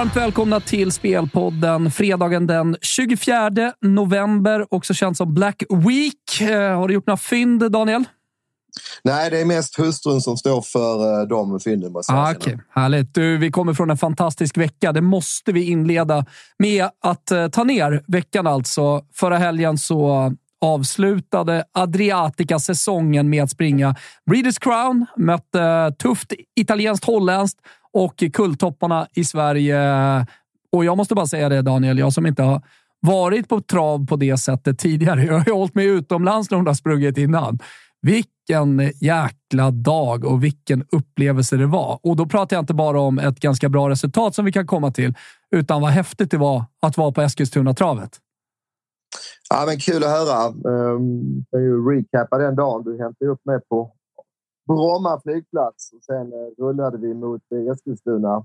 Varmt välkomna till Spelpodden. Fredagen den 24 november, också känd som Black Week. Eh, Har du gjort några fynd, Daniel? Nej, det är mest hustrun som står för eh, de fynden. Ah. Okej, Härligt. Du, vi kommer från en fantastisk vecka. Det måste vi inleda med att eh, ta ner veckan alltså. Förra helgen så avslutade Adriatica säsongen med att springa Breeders Crown, mötte tufft italienskt holländskt och kulltopparna i Sverige. Och jag måste bara säga det, Daniel, jag som inte har varit på trav på det sättet tidigare. Jag har ju hållit mig utomlands när hon har sprungit innan. Vilken jäkla dag och vilken upplevelse det var. Och då pratar jag inte bara om ett ganska bra resultat som vi kan komma till, utan vad häftigt det var att vara på Eskilstuna-travet. Ja, men kul att höra. Um, kan ju recapa den dagen. Du hämtade upp mig på Bromma flygplats och sen eh, rullade vi mot eh, Eskilstuna.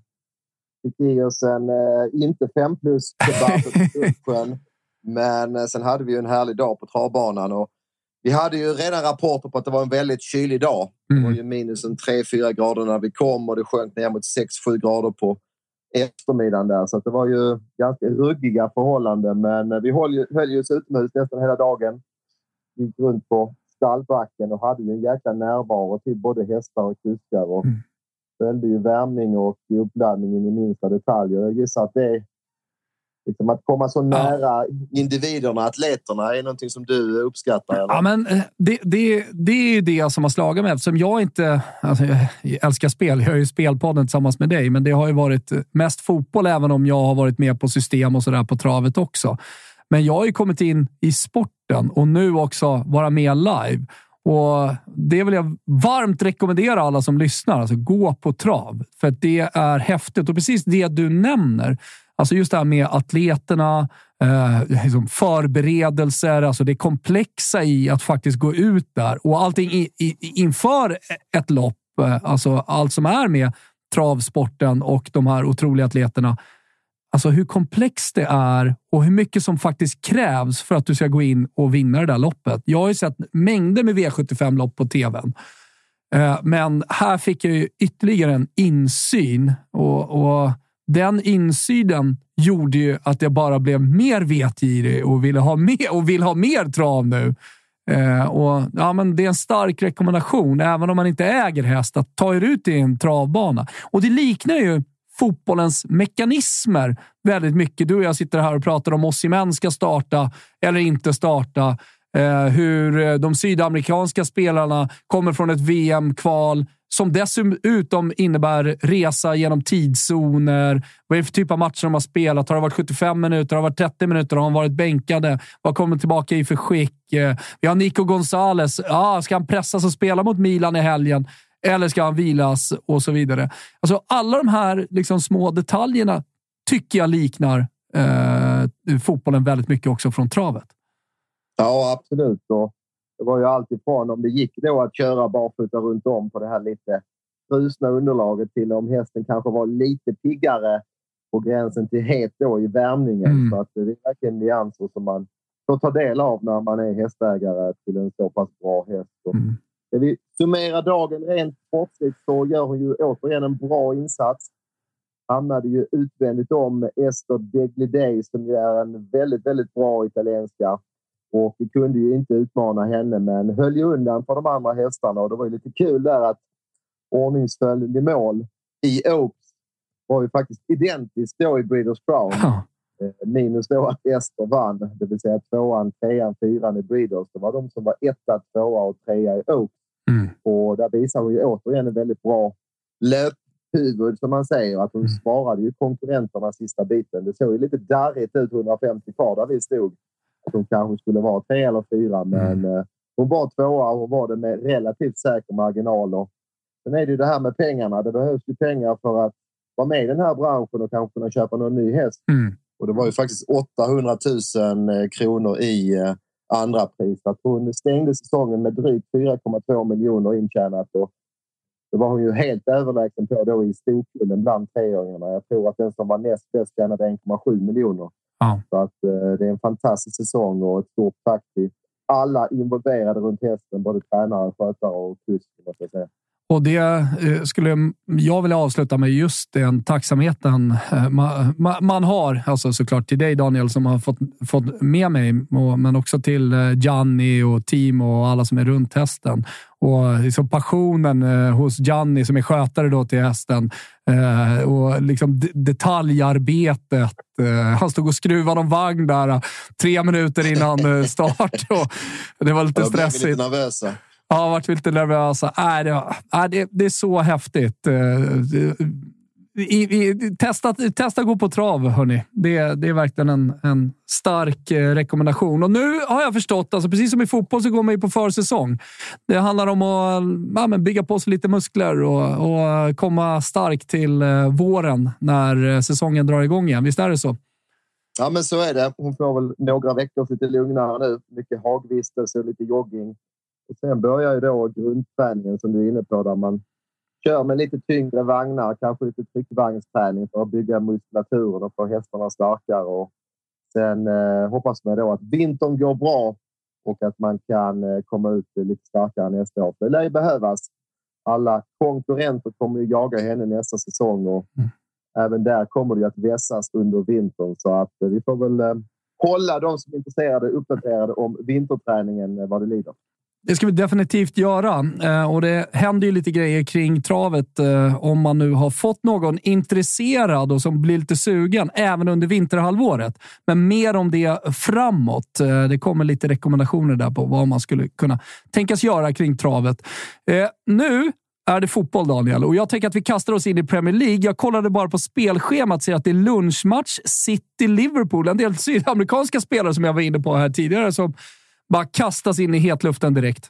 Fick i oss en eh, inte fem plus kebab. Men sen hade vi en härlig dag på travbanan och vi hade ju redan rapporter på att det var en väldigt kylig dag. Det var ju minus en 3-4 grader när vi kom och det sjönk ner mot 6-7 grader på eftermiddagen där. Så det var ju ganska ruggiga förhållanden. Men vi höll ju, höll ju oss utomhus nästan hela dagen. Gick runt på stallbacken och hade ju en jäkla närvaro till både hästar och kuskar. Och Mm. följde ju värmning och uppladdningen i minsta detalj. Och Jag gissar att det liksom att komma så nära individerna, atleterna, är någonting som du uppskattar. Eller? Ja, men eh, det, det, det är ju det som har slagit mig eftersom jag inte alltså, jag älskar spel. Jag har ju spelpodden tillsammans med dig, men det har ju varit mest fotboll, även om jag har varit med på system och sådär på travet också. Men jag har ju kommit in i sporten och nu också vara med live. Och Det vill jag varmt rekommendera alla som lyssnar. Alltså, gå på trav, för det är häftigt. Och precis det du nämner, alltså just det här med atleterna, eh, liksom förberedelser, alltså det komplexa i att faktiskt gå ut där och allting i, i, inför ett lopp, eh, alltså allt som är med travsporten och de här otroliga atleterna. Alltså hur komplext det är och hur mycket som faktiskt krävs för att du ska gå in och vinna det där loppet. Jag har ju sett mängder med V75-lopp på tvn. Eh, men här fick jag ju ytterligare en insyn och, och den insynen gjorde ju att jag bara blev mer vetgirig och ville ha mer, och vill ha mer trav nu. Eh, och, ja, men det är en stark rekommendation, även om man inte äger häst, att ta er ut i en travbana. Och det liknar ju fotbollens mekanismer väldigt mycket. Du och jag sitter här och pratar om Osimhen ska starta eller inte starta. Eh, hur eh, de sydamerikanska spelarna kommer från ett VM-kval som dessutom innebär resa genom tidszoner. Vad är det för typ av matcher de har spelat? Har det varit 75 minuter? Har det varit 30 minuter? Har de varit bänkade? Vad kommer de tillbaka i för skick? Eh, vi har Nico Gonzales. Ja, ska han pressas och spela mot Milan i helgen? Eller ska han vilas? Och så vidare. Alltså, alla de här liksom, små detaljerna tycker jag liknar eh, fotbollen väldigt mycket också från travet. Ja, absolut. Och det var ju alltifrån om det gick då att köra barfota runt om på det här lite frusna underlaget till om hästen kanske var lite piggare på gränsen till het då i värmningen. Mm. Så att det är verkligen nyanser som man får ta del av när man är hästägare till en så pass bra häst. Mm. Ska vi summera dagen rent sportsligt så gör hon ju återigen en bra insats. Hamnade ju utvändigt om Esther Deglidei som ju är en väldigt, väldigt bra italienska. Och vi kunde ju inte utmana henne, men höll ju undan för de andra hästarna. Och det var ju lite kul där att ordningsföljd i mål i Oaks var ju faktiskt identiskt då i Breeders Crown. Ja. Eh, minus då att Ester vann, det vill säga tvåan, trean, fyran i Breeders. Det var de som var etta, tvåa och trea i Oaks. Mm. Och där visar hon ju återigen en väldigt bra löphuvud, som man säger. Att hon mm. sparade ju konkurrenterna sista biten. Det såg ju lite darrigt ut 150 kvar där vi stod. Att hon kanske skulle vara tre eller fyra, men mm. Hon var tvåa och hon var det med relativt säker marginal. Och sen är det ju det här med pengarna. Det behövs ju pengar för att vara med i den här branschen och kanske kunna köpa någon ny häst. Mm. Och det var ju faktiskt 800 000 eh, kronor i eh, andra pris. Att hon stängde säsongen med drygt 4,2 miljoner intjänat. Och det var hon ju helt överlägsen på då i storkullen bland treåringarna. Jag tror att den som var näst bäst tjänade 1,7 miljoner. Ja. Så att, eh, det är en fantastisk säsong och ett stort tack till alla involverade runt hästen, både tränare, skötare och kusk. Och det eh, skulle jag vilja avsluta med just den tacksamheten eh, man, man, har. Alltså såklart till dig Daniel som har fått, fått med mig, men också till eh, Gianni och team och alla som är runt hästen. Och liksom passionen hos Gianni som är skötare då till hästen och liksom detaljarbetet. Han stod och skruvade om vagn där tre minuter innan start. Och det var lite stressigt. Jag blev. Ja, varit lite nervösa. Äh, det, äh, det, det är så häftigt. Eh, I, i, testa, testa gå på trav, hörni. Det, det är verkligen en, en stark eh, rekommendation. Och nu har jag förstått, alltså precis som i fotboll så går man ju på försäsong. Det handlar om att ja, men bygga på sig lite muskler och, och komma stark till eh, våren när eh, säsongen drar igång igen. Visst är det så? Ja, men så är det. Hon får väl några veckor lite lugnare nu. Mycket hagvistelse och lite jogging. Och sen börjar ju då grundträningen som du är inne på där man kör med lite tyngre vagnar, kanske lite tryckvagnsträning för att bygga muskulaturen och få hästarna starkare. Och sen eh, hoppas man då att vintern går bra och att man kan eh, komma ut lite starkare nästa år. det lär ju behövas. Alla konkurrenter kommer ju jaga henne nästa säsong och mm. även där kommer det att vässas under vintern. Så att eh, vi får väl eh, hålla de som är intresserade uppdaterade om vinterträningen eh, vad det lider. Det ska vi definitivt göra eh, och det händer ju lite grejer kring travet eh, om man nu har fått någon intresserad och som blir lite sugen även under vinterhalvåret. Men mer om det framåt. Eh, det kommer lite rekommendationer där på vad man skulle kunna tänkas göra kring travet. Nu är det fotboll, Daniel. Och jag tänker att vi kastar oss in i Premier League. Jag kollade bara på spelschemat och ser att det är lunchmatch City-Liverpool. En del sydamerikanska spelare som jag var inne på här tidigare som bara kastas in i hetluften direkt.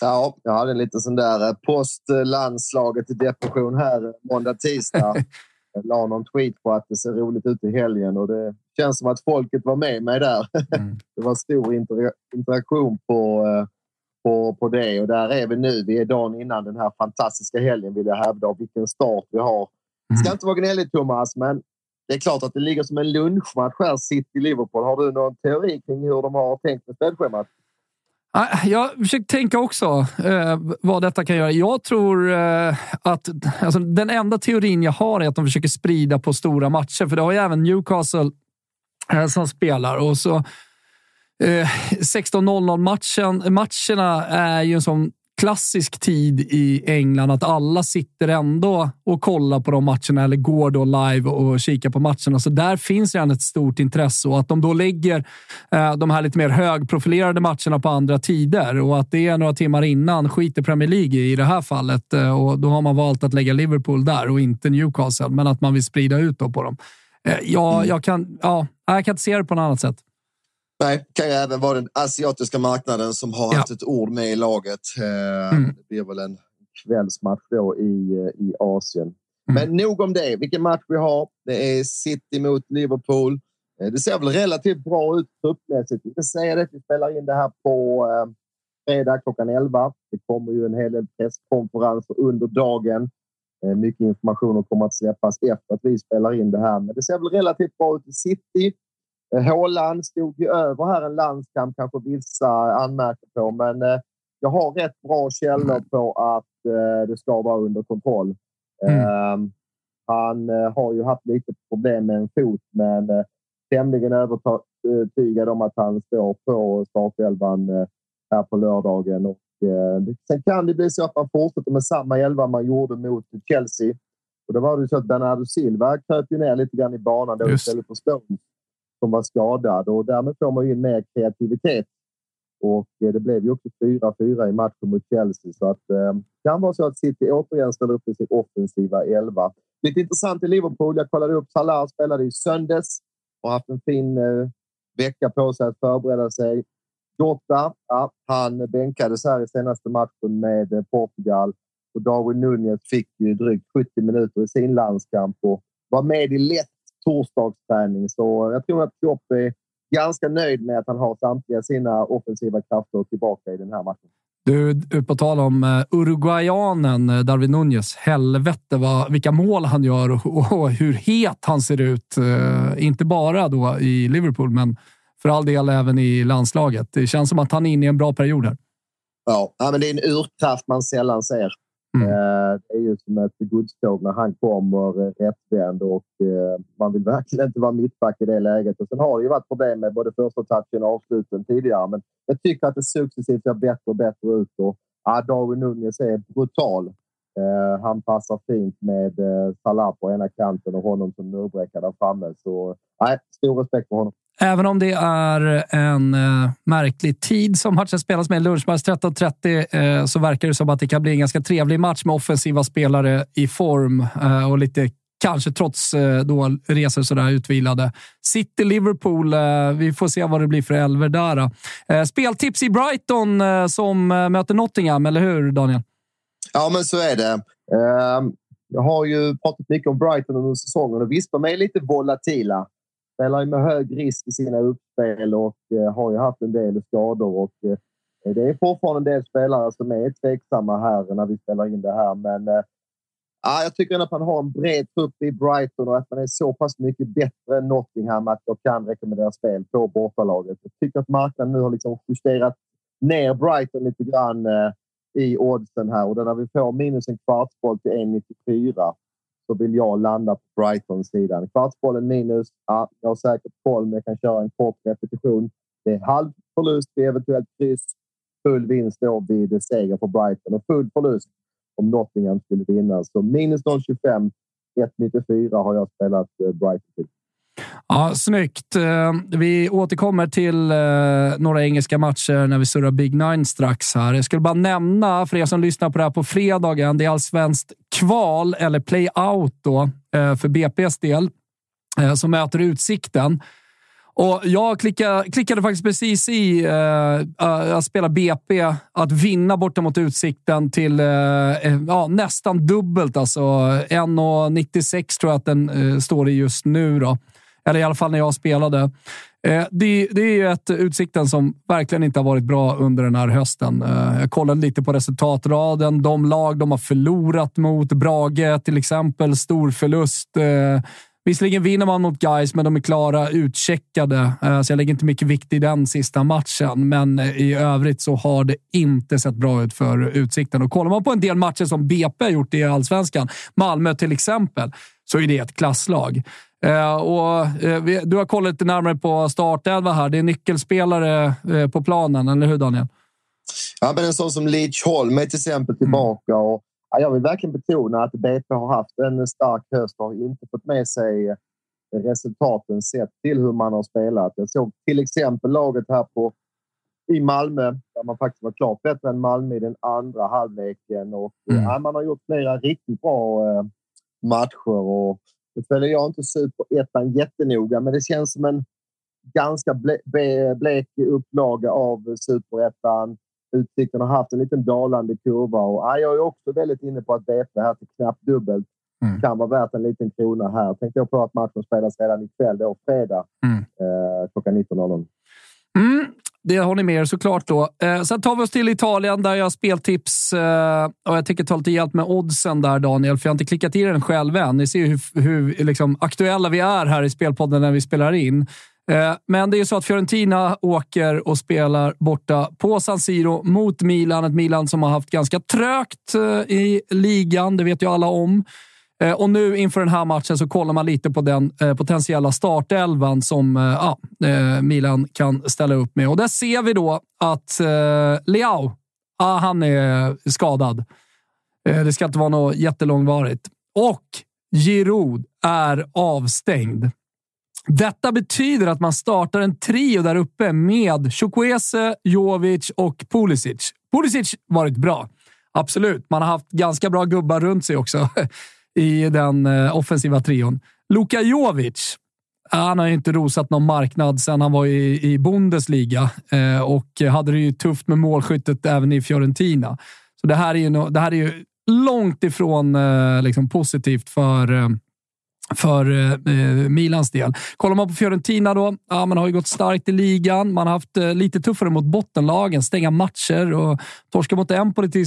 Ja, jag hade en liten sån där eh, post-landslaget depression här eh, måndag, tisdag. Jag la någon tweet på att det ser roligt ut i helgen och det känns som att folket var med mig där. Mm. Det var stor inter interaktion på, eh, på, på det och där är vi nu. Vi är dagen innan den här fantastiska helgen vill jag hävda och vilken start vi har. Det ska mm. inte vara gnälligt Thomas, men det är klart att det ligger som en lunchmatch här, City-Liverpool. Har du någon teori kring hur de har tänkt med spelschemat? Ah, jag försöker tänka också eh, vad detta kan göra. Jag tror eh, att alltså, den enda teorin jag har är att de försöker sprida på stora matcher, för det har ju även Newcastle eh, som spelar. Och så eh, 16.00 matchen, matcherna är ju en sån klassisk tid i England att alla sitter ändå och kollar på de matcherna eller går då live och kikar på matcherna. Så där finns redan ett stort intresse och att de då lägger eh, de här lite mer högprofilerade matcherna på andra tider och att det är några timmar innan skiter Premier League i det här fallet eh, och då har man valt att lägga Liverpool där och inte Newcastle, men att man vill sprida ut då på dem. Eh, ja, mm. jag kan, ja, jag kan inte se det på något annat sätt. Nej, kan ju även vara den asiatiska marknaden som har ja. haft ett ord med i laget. Eh, mm. Det blir väl en kvällsmatch då i, eh, i Asien. Mm. Men nog om det. Vilken match vi har. Det är City mot Liverpool. Eh, det ser väl relativt bra ut truppmässigt. Vi ska säga det vi spelar in det här på fredag klockan 11. Det kommer ju en hel del presskonferenser under dagen. Eh, mycket information kommer att släppas efter att vi spelar in det här, men det ser väl relativt bra ut i City. Håland stod ju över här en landskamp, kanske vissa anmärker på, men jag har rätt bra källor på att det ska vara under kontroll. Mm. Ehm, han har ju haft lite problem med en fot, men tämligen övertygad om att han står på startelvan eh, här på lördagen. Och, eh, sen kan det bli så att man fortsätter med samma elva man gjorde mot Chelsea. Och då var det så att Bernardo Silva kröp ju ner lite grann i banan då istället för Stones som var skadad och därmed får man in mer kreativitet. Och eh, det blev ju också 4-4 i matchen mot Chelsea så att eh, det eh, kan vara så att City återigen ställer upp i sin offensiva elva. Lite intressant i Liverpool. Jag kollade upp Salah spelade i söndags och haft en fin eh, vecka på sig att förbereda sig. Jota, ja, han bänkades här i senaste matchen med eh, Portugal och Darwin Nunez fick ju drygt 70 minuter i sin landskamp och var med i lätt torsdagsträning. Så jag tror att Klopp är ganska nöjd med att han har samtliga sina offensiva krafter tillbaka i den här matchen. Du, på tal om uh, uruguayanen uh, Darwin Nunez. Helvete vad, vilka mål han gör och, och hur het han ser ut. Uh, inte bara då i Liverpool, men för all del även i landslaget. Det känns som att han är inne i en bra period här. Ja, men det är en urkraft man sällan ser. Mm. Eh, det är ju som ett godståg när han kommer eh, rättvänd och eh, man vill verkligen inte vara mittback i det läget. Och sen har det ju varit problem med både första touchen och avsluten tidigare, men jag tycker att det successivt ser bättre och bättre ut. Och, ja, Darwin Nunez är brutal. Eh, han passar fint med eh, Salah på ena kanten och honom som murbräcka där framme. Så nej, stor respekt för honom. Även om det är en eh, märklig tid som matchen spelas med, lunchmatch 13.30, eh, så verkar det som att det kan bli en ganska trevlig match med offensiva spelare i form eh, och lite kanske trots eh, då resor sådär utvilade. City-Liverpool, eh, vi får se vad det blir för elver där. Eh, speltips i Brighton eh, som eh, möter Nottingham, eller hur Daniel? Ja, men så är det. Ehm, jag har ju pratat mycket om Brighton under säsongen och visst, de är lite volatila spelar med hög risk i sina uppspel och eh, har ju haft en del skador. Och, eh, det är fortfarande en del spelare som är tveksamma här när vi spelar in det här. Men eh, jag tycker ändå att man har en bred trupp i Brighton och att man är så pass mycket bättre än Nottingham att jag kan rekommendera spel på bortalaget. Jag tycker att marknaden nu har liksom justerat ner Brighton lite grann eh, i oddsen här och när vi får minus en kvartsboll till 1,94 så vill jag landa på Brighton-sidan. Kvartsbollen minus. Ja, jag har säkert koll, men jag kan köra en kort repetition. Det är halv förlust vid eventuellt kryss. Full vinst då vid seger för Brighton och full förlust om Nottingham skulle vinna. Så minus 0,25. 1,94 har jag spelat eh, Brighton till. Ja, snyggt. Eh, vi återkommer till eh, några engelska matcher när vi surrar Big Nine strax. här. Jag skulle bara nämna för er som lyssnar på det här på fredagen. Det är allsvenskt kval, eller playout då, eh, för BP's del, som möter Utsikten. Och jag klickade, klickade faktiskt precis i uh, att spela BP, att vinna borta mot Utsikten till uh, ja, nästan dubbelt. Alltså 1,96 tror jag att den uh, står i just nu. Då. Eller i alla fall när jag spelade. Eh, det, det är ju ett Utsikten som verkligen inte har varit bra under den här hösten. Eh, jag kollade lite på resultatraden. De lag de har förlorat mot, Brage till exempel, stor förlust. Eh, visserligen vinner man mot guys, men de är klara utcheckade, så jag lägger inte mycket vikt i den sista matchen. Men i övrigt så har det inte sett bra ut för Utsikten. Och kollar man på en del matcher som BP har gjort i allsvenskan, Malmö till exempel, så är det ett klasslag. Eh, och, eh, du har kollat lite närmare på startelva här. Det är nyckelspelare eh, på planen, eller hur Daniel? Ja, men en sån som Leach Holm är till exempel tillbaka. Mm. Och, ja, jag vill verkligen betona att BP har haft en stark höst och har inte fått med sig resultaten sett till hur man har spelat. Jag såg till exempel laget här på i Malmö där man faktiskt var klart bättre än Malmö i den andra halvleken. Och, mm. ja, man har gjort flera riktigt bra eh, matcher. Och nu följer jag inte superettan jättenoga, men det känns som en ganska ble blek upplaga av superettan. Utsikten har haft en liten dalande kurva och ja, jag är också väldigt inne på att BP här till knappt dubbelt mm. kan vara värt en liten krona här. Tänkte jag på att matchen spelas redan ikväll, då fredag mm. eh, klockan 19.00. Mm det har ni med er såklart då. Eh, sen tar vi oss till Italien där jag har speltips eh, och jag tänker ta lite hjälp med oddsen där Daniel, för jag har inte klickat i den själv än. Ni ser ju hur, hur liksom, aktuella vi är här i Spelpodden när vi spelar in. Eh, men det är ju så att Fiorentina åker och spelar borta på San Siro mot Milan. Ett Milan som har haft ganska trögt eh, i ligan, det vet ju alla om. Eh, och nu inför den här matchen så kollar man lite på den eh, potentiella startelvan som eh, ja, Milan kan ställa upp med. Och där ser vi då att Leao, ja, han är skadad. Det ska inte vara något jättelångvarigt. Och Giroud är avstängd. Detta betyder att man startar en trio där uppe med Chukwese, Jovic och Pulisic. Pulisic varit bra. Absolut. Man har haft ganska bra gubbar runt sig också i den eh, offensiva trion. Luka Jovic. Han har inte rosat någon marknad sedan han var i, i Bundesliga eh, och hade det ju tufft med målskyttet även i Fiorentina. Så det här är ju, no, det här är ju långt ifrån eh, liksom positivt för eh, för eh, Milans del. Kollar man på Fiorentina då, ja, man har ju gått starkt i ligan. Man har haft eh, lite tuffare mot bottenlagen, stänga matcher och torska mot Empoli till,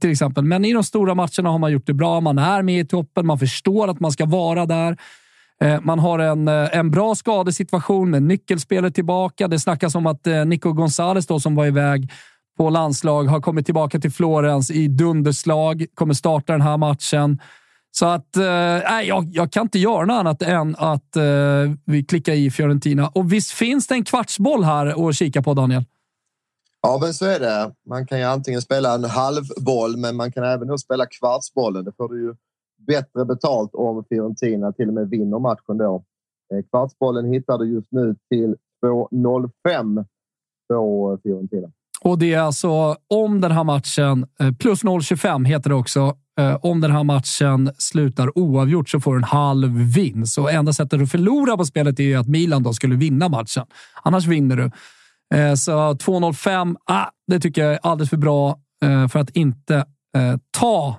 till exempel. Men i de stora matcherna har man gjort det bra. Man är med i toppen, man förstår att man ska vara där. Eh, man har en, eh, en bra skadesituation med nyckelspelare tillbaka. Det snackas om att eh, Nico Gonzales då, som var iväg på landslag har kommit tillbaka till Florens i dunderslag, kommer starta den här matchen. Så att, eh, jag, jag kan inte göra något annat än att eh, vi klickar i Fiorentina. Och visst finns det en kvartsboll här att kika på, Daniel? Ja, men så är det. Man kan ju antingen spela en halvboll, men man kan även spela kvartsbollen. Det får du ju bättre betalt om Fiorentina till och med vinner matchen då. Eh, kvartsbollen hittar du just nu till 2.05 på Fiorentina. Och det är alltså om den här matchen, eh, plus 0,25 heter det också, eh, om den här matchen slutar oavgjort så får du en halv vinst. Och enda sättet att förlora på spelet är att Milan då skulle vinna matchen. Annars vinner du. Eh, så 2.05, ah, det tycker jag är alldeles för bra för att inte ta.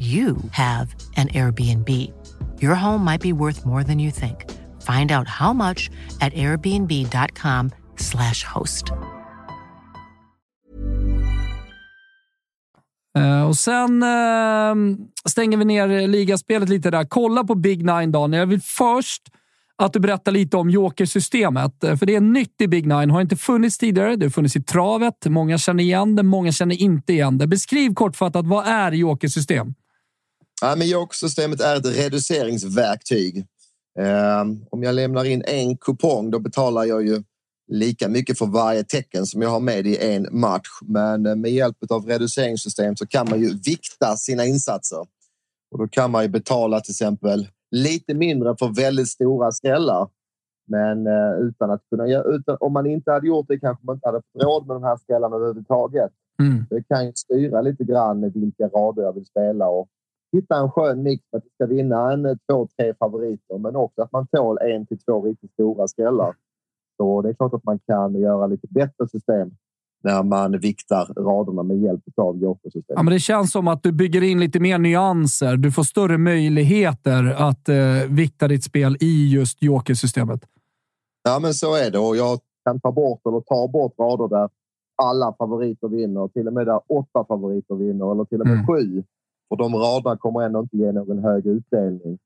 you have an Airbnb. Your home might be worth more than you think. Find out how much at airbnb.com slash host. Uh, och sen uh, stänger vi ner ligaspelet lite där. Kolla på Big Nine, Daniel. Jag vill först att du berättar lite om jokersystemet. Eh, för det är nytt i Big Nine. Har inte funnits tidigare. Det har funnits i travet. Många känner igen det, många känner inte igen det. Beskriv kortfattat, vad är jokersystem? Ja, men jokersystemet är ett reduceringsverktyg. Um, om jag lämnar in en kupong, då betalar jag ju lika mycket för varje tecken som jag har med i en match. Men eh, med hjälp av reduceringssystem så kan man ju vikta sina insatser. Och då kan man ju betala till exempel lite mindre för väldigt stora skrällar. Men uh, utan att kunna utan, om man inte hade gjort det kanske man inte hade fått råd med de här skrällarna överhuvudtaget. Mm. Det kan ju styra lite grann vilka rader jag vill spela och hitta en skön mix för att det ska vinna en, två, tre favoriter, men också att man tål en till två riktigt stora skrällar. Så det är klart att man kan göra lite bättre system när man viktar raderna med hjälp av jokersystemet. Ja, men det känns som att du bygger in lite mer nyanser. Du får större möjligheter att eh, vikta ditt spel i just jokersystemet. Ja, men så är det och jag kan ta bort eller ta bort rader där alla favoriter vinner, till och med där åtta favoriter vinner eller till och med mm. sju. Och de raderna kommer ändå inte ge någon hög utdelning.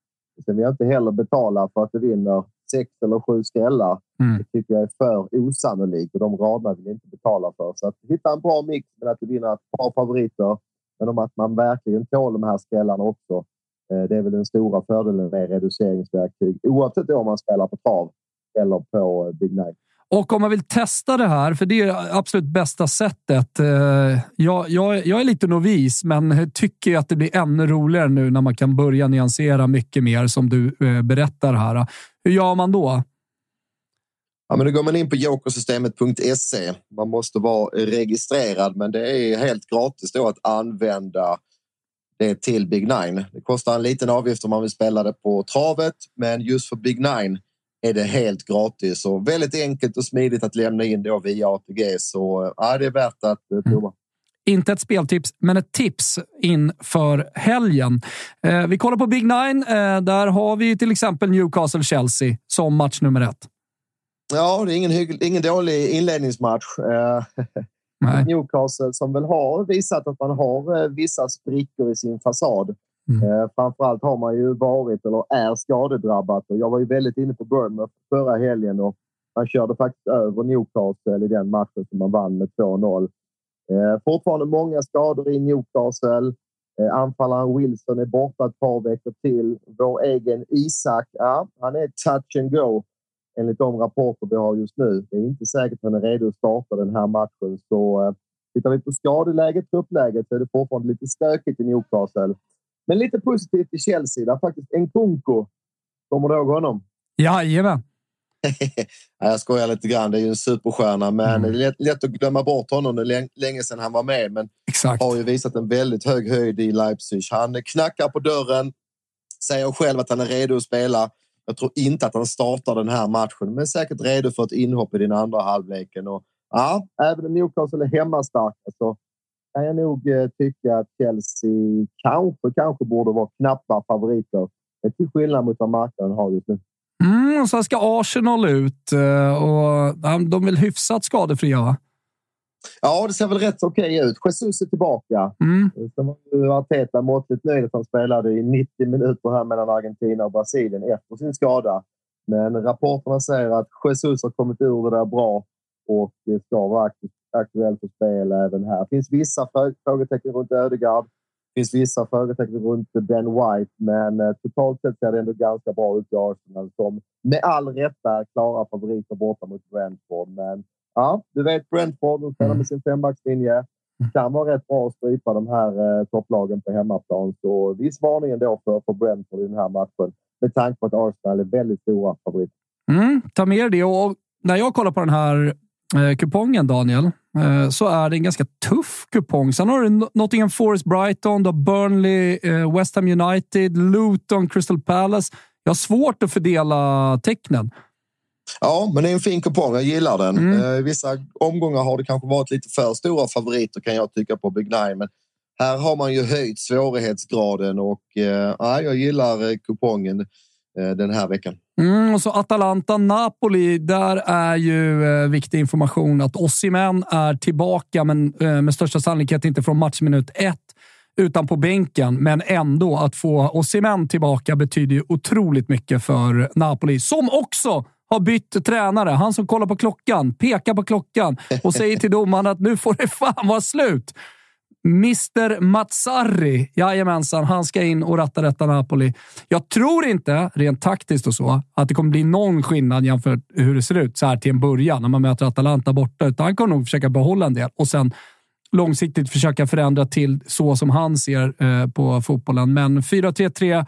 Sen vill jag inte heller betala för att det vinner sex eller sju skrällar. Mm. Det tycker jag är för osannolikt och de raderna vill jag inte betala för. Så att hitta en bra mix med att du vinner ett par favoriter, men om att man verkligen tål de här skrällarna också. Eh, det är väl den stora fördelen med reduceringsverktyg oavsett om man spelar på trav eller på Big Night. Och om man vill testa det här, för det är absolut bästa sättet. Eh, jag, jag, jag är lite novis, men tycker att det blir ännu roligare nu när man kan börja nyansera mycket mer som du eh, berättar här. Hur gör man då? Ja, men då går man in på jokersystemet.se. Man måste vara registrerad, men det är helt gratis då att använda det till Big Nine. Det kostar en liten avgift om man vill spela det på travet, men just för Big Nine är det helt gratis och väldigt enkelt och smidigt att lämna in då via ATG. Så ja, det är värt att eh, prova. Mm. Inte ett speltips, men ett tips inför helgen. Eh, vi kollar på Big Nine. Eh, där har vi till exempel Newcastle-Chelsea som match nummer ett. Ja, det är ingen, ingen dålig inledningsmatch. Eh, Newcastle som väl har visat att man har eh, vissa sprickor i sin fasad. Mm. Eh, framförallt har man ju varit eller är skadedrabbat och jag var ju väldigt inne på Bournemouth förra helgen och man körde faktiskt över Newcastle i den matchen som man vann med 2-0. Eh, fortfarande många skador i Newcastle. Eh, anfallaren Wilson är borta ett par veckor till. Vår egen Isak, ja, han är touch and go enligt de rapporter vi har just nu. Det är inte säkert att han är redo att starta den här matchen. Så eh, tittar vi på skadeläget, truppläget, så är det fortfarande lite stökigt i Newcastle. Men lite positivt i Chelsea, där faktiskt Nkunku, kommer du ihåg honom? Jajamän. jag skojar lite grann. Det är ju en superstjärna, men mm. det är lätt, lätt, att glömma bort honom. Det är länge sedan han var med, men Exakt. har ju visat en väldigt hög höjd i Leipzig. Han knackar på dörren, säger själv att han är redo att spela. Jag tror inte att han startar den här matchen, men säkert redo för ett inhopp i den andra halvleken. Och, ja, även om Newcastle är hemmastarka så kan jag nog eh, tycka att Chelsea kanske, kanske borde vara knappa favoriter. Till skillnad mot vad marknaden har just nu. Mm, och sen ska Arsenal ut eh, och de är väl hyfsat skadefria, va? Ja, det ser väl rätt okej ut. Jesus är tillbaka. Mm. Sen var Arteta måttligt nöjd att han spelade i 90 minuter här mellan Argentina och Brasilien efter sin skada. Men rapporterna säger att Jesus har kommit ur det där bra och ska vara aktuell för spel även här. Finns vissa frågetecken runt Ödegaard. Det finns vissa frågetecken runt Ben White, men eh, totalt sett ser det ändå ganska bra ut i Arsenal som med all rätta är klara favoriter borta mot Brentford. Men ja, du vet Brentford, de spelar med sin fembackslinje. Kan vara rätt bra att strypa de här eh, topplagen på hemmaplan. Så viss varning ändå för, för Brentford i den här matchen med tanke på att Arsenal är väldigt stora favoriter. Mm, ta med det. Och när jag kollar på den här eh, kupongen, Daniel, så är det en ganska tuff kupong. Sen har du Nottingham Forest, Brighton, då Burnley, eh, West Ham United, Luton, Crystal Palace. Jag har svårt att fördela tecknen. Ja, men det är en fin kupong. Jag gillar den. Mm. Eh, vissa omgångar har det kanske varit lite för stora favoriter kan jag tycka på Big Nine. Men här har man ju höjt svårighetsgraden och eh, jag gillar eh, kupongen eh, Eh, den här veckan. Mm, och så Atalanta-Napoli. Där är ju eh, viktig information att Osimhen är tillbaka, men eh, med största sannolikhet inte från matchminut ett utan på bänken. Men ändå, att få Osimhen tillbaka betyder ju otroligt mycket för Napoli, som också har bytt tränare. Han som kollar på klockan, pekar på klockan och säger till domaren att nu får det fan vara slut. Mr Mazzarri, jajamensan, han ska in och ratta detta Napoli. Jag tror inte, rent taktiskt och så, att det kommer bli någon skillnad jämfört hur det ser ut så här till en början när man möter Atalanta borta, utan han kommer nog försöka behålla en del och sen långsiktigt försöka förändra till så som han ser eh, på fotbollen. Men 4-3-3,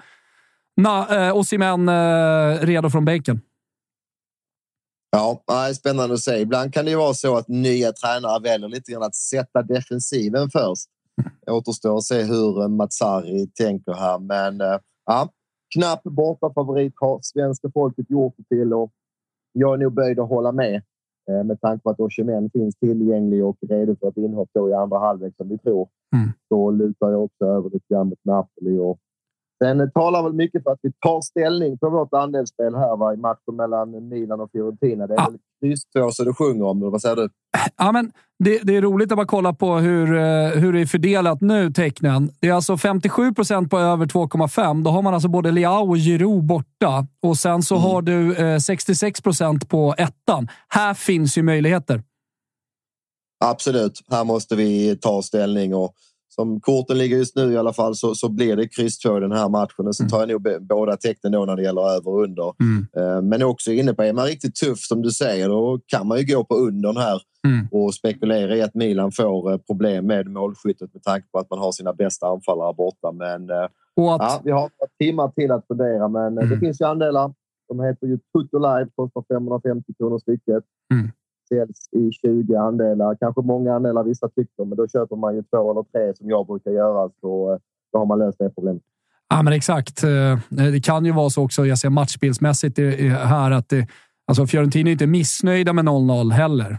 eh, Osimhen eh, redo från bänken. Ja, spännande att se. Ibland kan det ju vara så att nya tränare väljer lite grann att sätta defensiven först. Det återstår att se hur Matsari tänker här, men eh, ja, knapp bortafavorit har svenska folket gjort det till och jag är nog böjd att hålla med eh, med tanke på att Oshimen finns tillgänglig och redo för ett inhopp i andra halvlek som vi tror. Mm. Så lutar jag också över lite grann mot Napoli och Sen talar väl mycket för att vi tar ställning på vårt andelsspel här va, i matchen mellan Milan och Fiorentina. Det är ja. väl kryss så det sjunger om. Vad säger du? Ja, men det, det, är roligt att bara kolla på hur, eh, hur det är fördelat nu, tecknen. Det är alltså 57 procent på över 2,5. Då har man alltså både Leao och Giroud borta. Och sen så mm. har du eh, 66 procent på ettan. Här finns ju möjligheter. Absolut. Här måste vi ta ställning. och som korten ligger just nu i alla fall så, så blir det kryss 2 i den här matchen. Och så mm. tar jag nog båda tecknen då när det gäller över och under. Mm. Eh, men också inne på, är man riktigt tuff som du säger, då kan man ju gå på undern här mm. och spekulera i att Milan får eh, problem med målskyttet med tanke på att man har sina bästa anfallare borta. Men eh, att... ja, vi har timmar till att fundera, men det mm. finns ju andelar. De heter ju Tutto Live, kostar 550 kronor stycket. Mm säljs i 20 andelar. Kanske många andelar vissa tycker, men då köper man ju två eller tre som jag brukar göra. Så eh, då har man löst det problemet. Ja, men exakt. Eh, det kan ju vara så också. Jag ser matchbildsmässigt eh, här att det, alltså Fiorentina är inte missnöjda med 0-0 heller.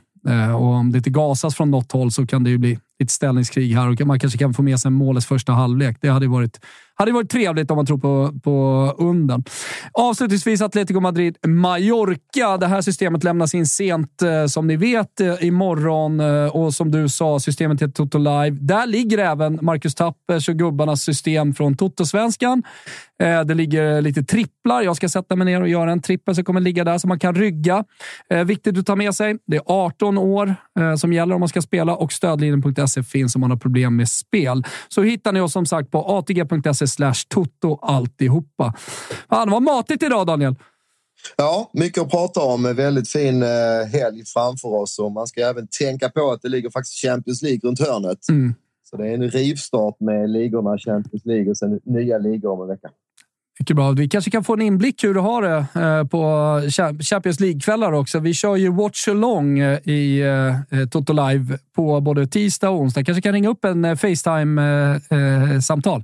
Och om det inte gasas från något håll så kan det ju bli ett ställningskrig här och man kanske kan få med sig målets första halvlek. Det hade varit hade varit trevligt om man tror på, på unden. Avslutningsvis Atletico Madrid Mallorca. Det här systemet lämnas in sent, eh, som ni vet, eh, imorgon. Eh, och som du sa, systemet heter Toto Live. Där ligger även Marcus Tappers och gubbarnas system från Toto-svenskan. Det ligger lite tripplar. Jag ska sätta mig ner och göra en trippel som kommer ligga där så man kan rygga. Viktigt att ta med sig. Det är 18 år som gäller om man ska spela och stödlinjen.se finns om man har problem med spel. Så hittar ni oss som sagt på atg.se slash toto alltihopa. Fan, vad matigt idag, Daniel. Ja, mycket att prata om. Väldigt fin eh, helg framför oss och man ska även tänka på att det ligger faktiskt Champions League runt hörnet. Mm. Så det är en rivstart med ligorna Champions League och sen nya ligor om en vecka. Mycket bra. Vi kanske kan få en inblick hur du har det eh, på Champions League-kvällar också. Vi kör ju Watch Along eh, i Toto Live på både tisdag och onsdag. Kanske kan ringa upp en Facetime-samtal.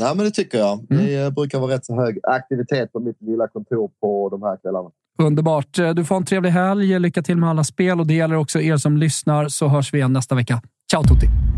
Ja, men det tycker jag. Mm. Det eh, brukar vara rätt så hög aktivitet på mitt lilla kontor på de här kvällarna. Underbart. Eh, du får en trevlig helg. Lycka till med alla spel och det gäller också er som lyssnar så hörs vi igen nästa vecka. Ciao Tutti!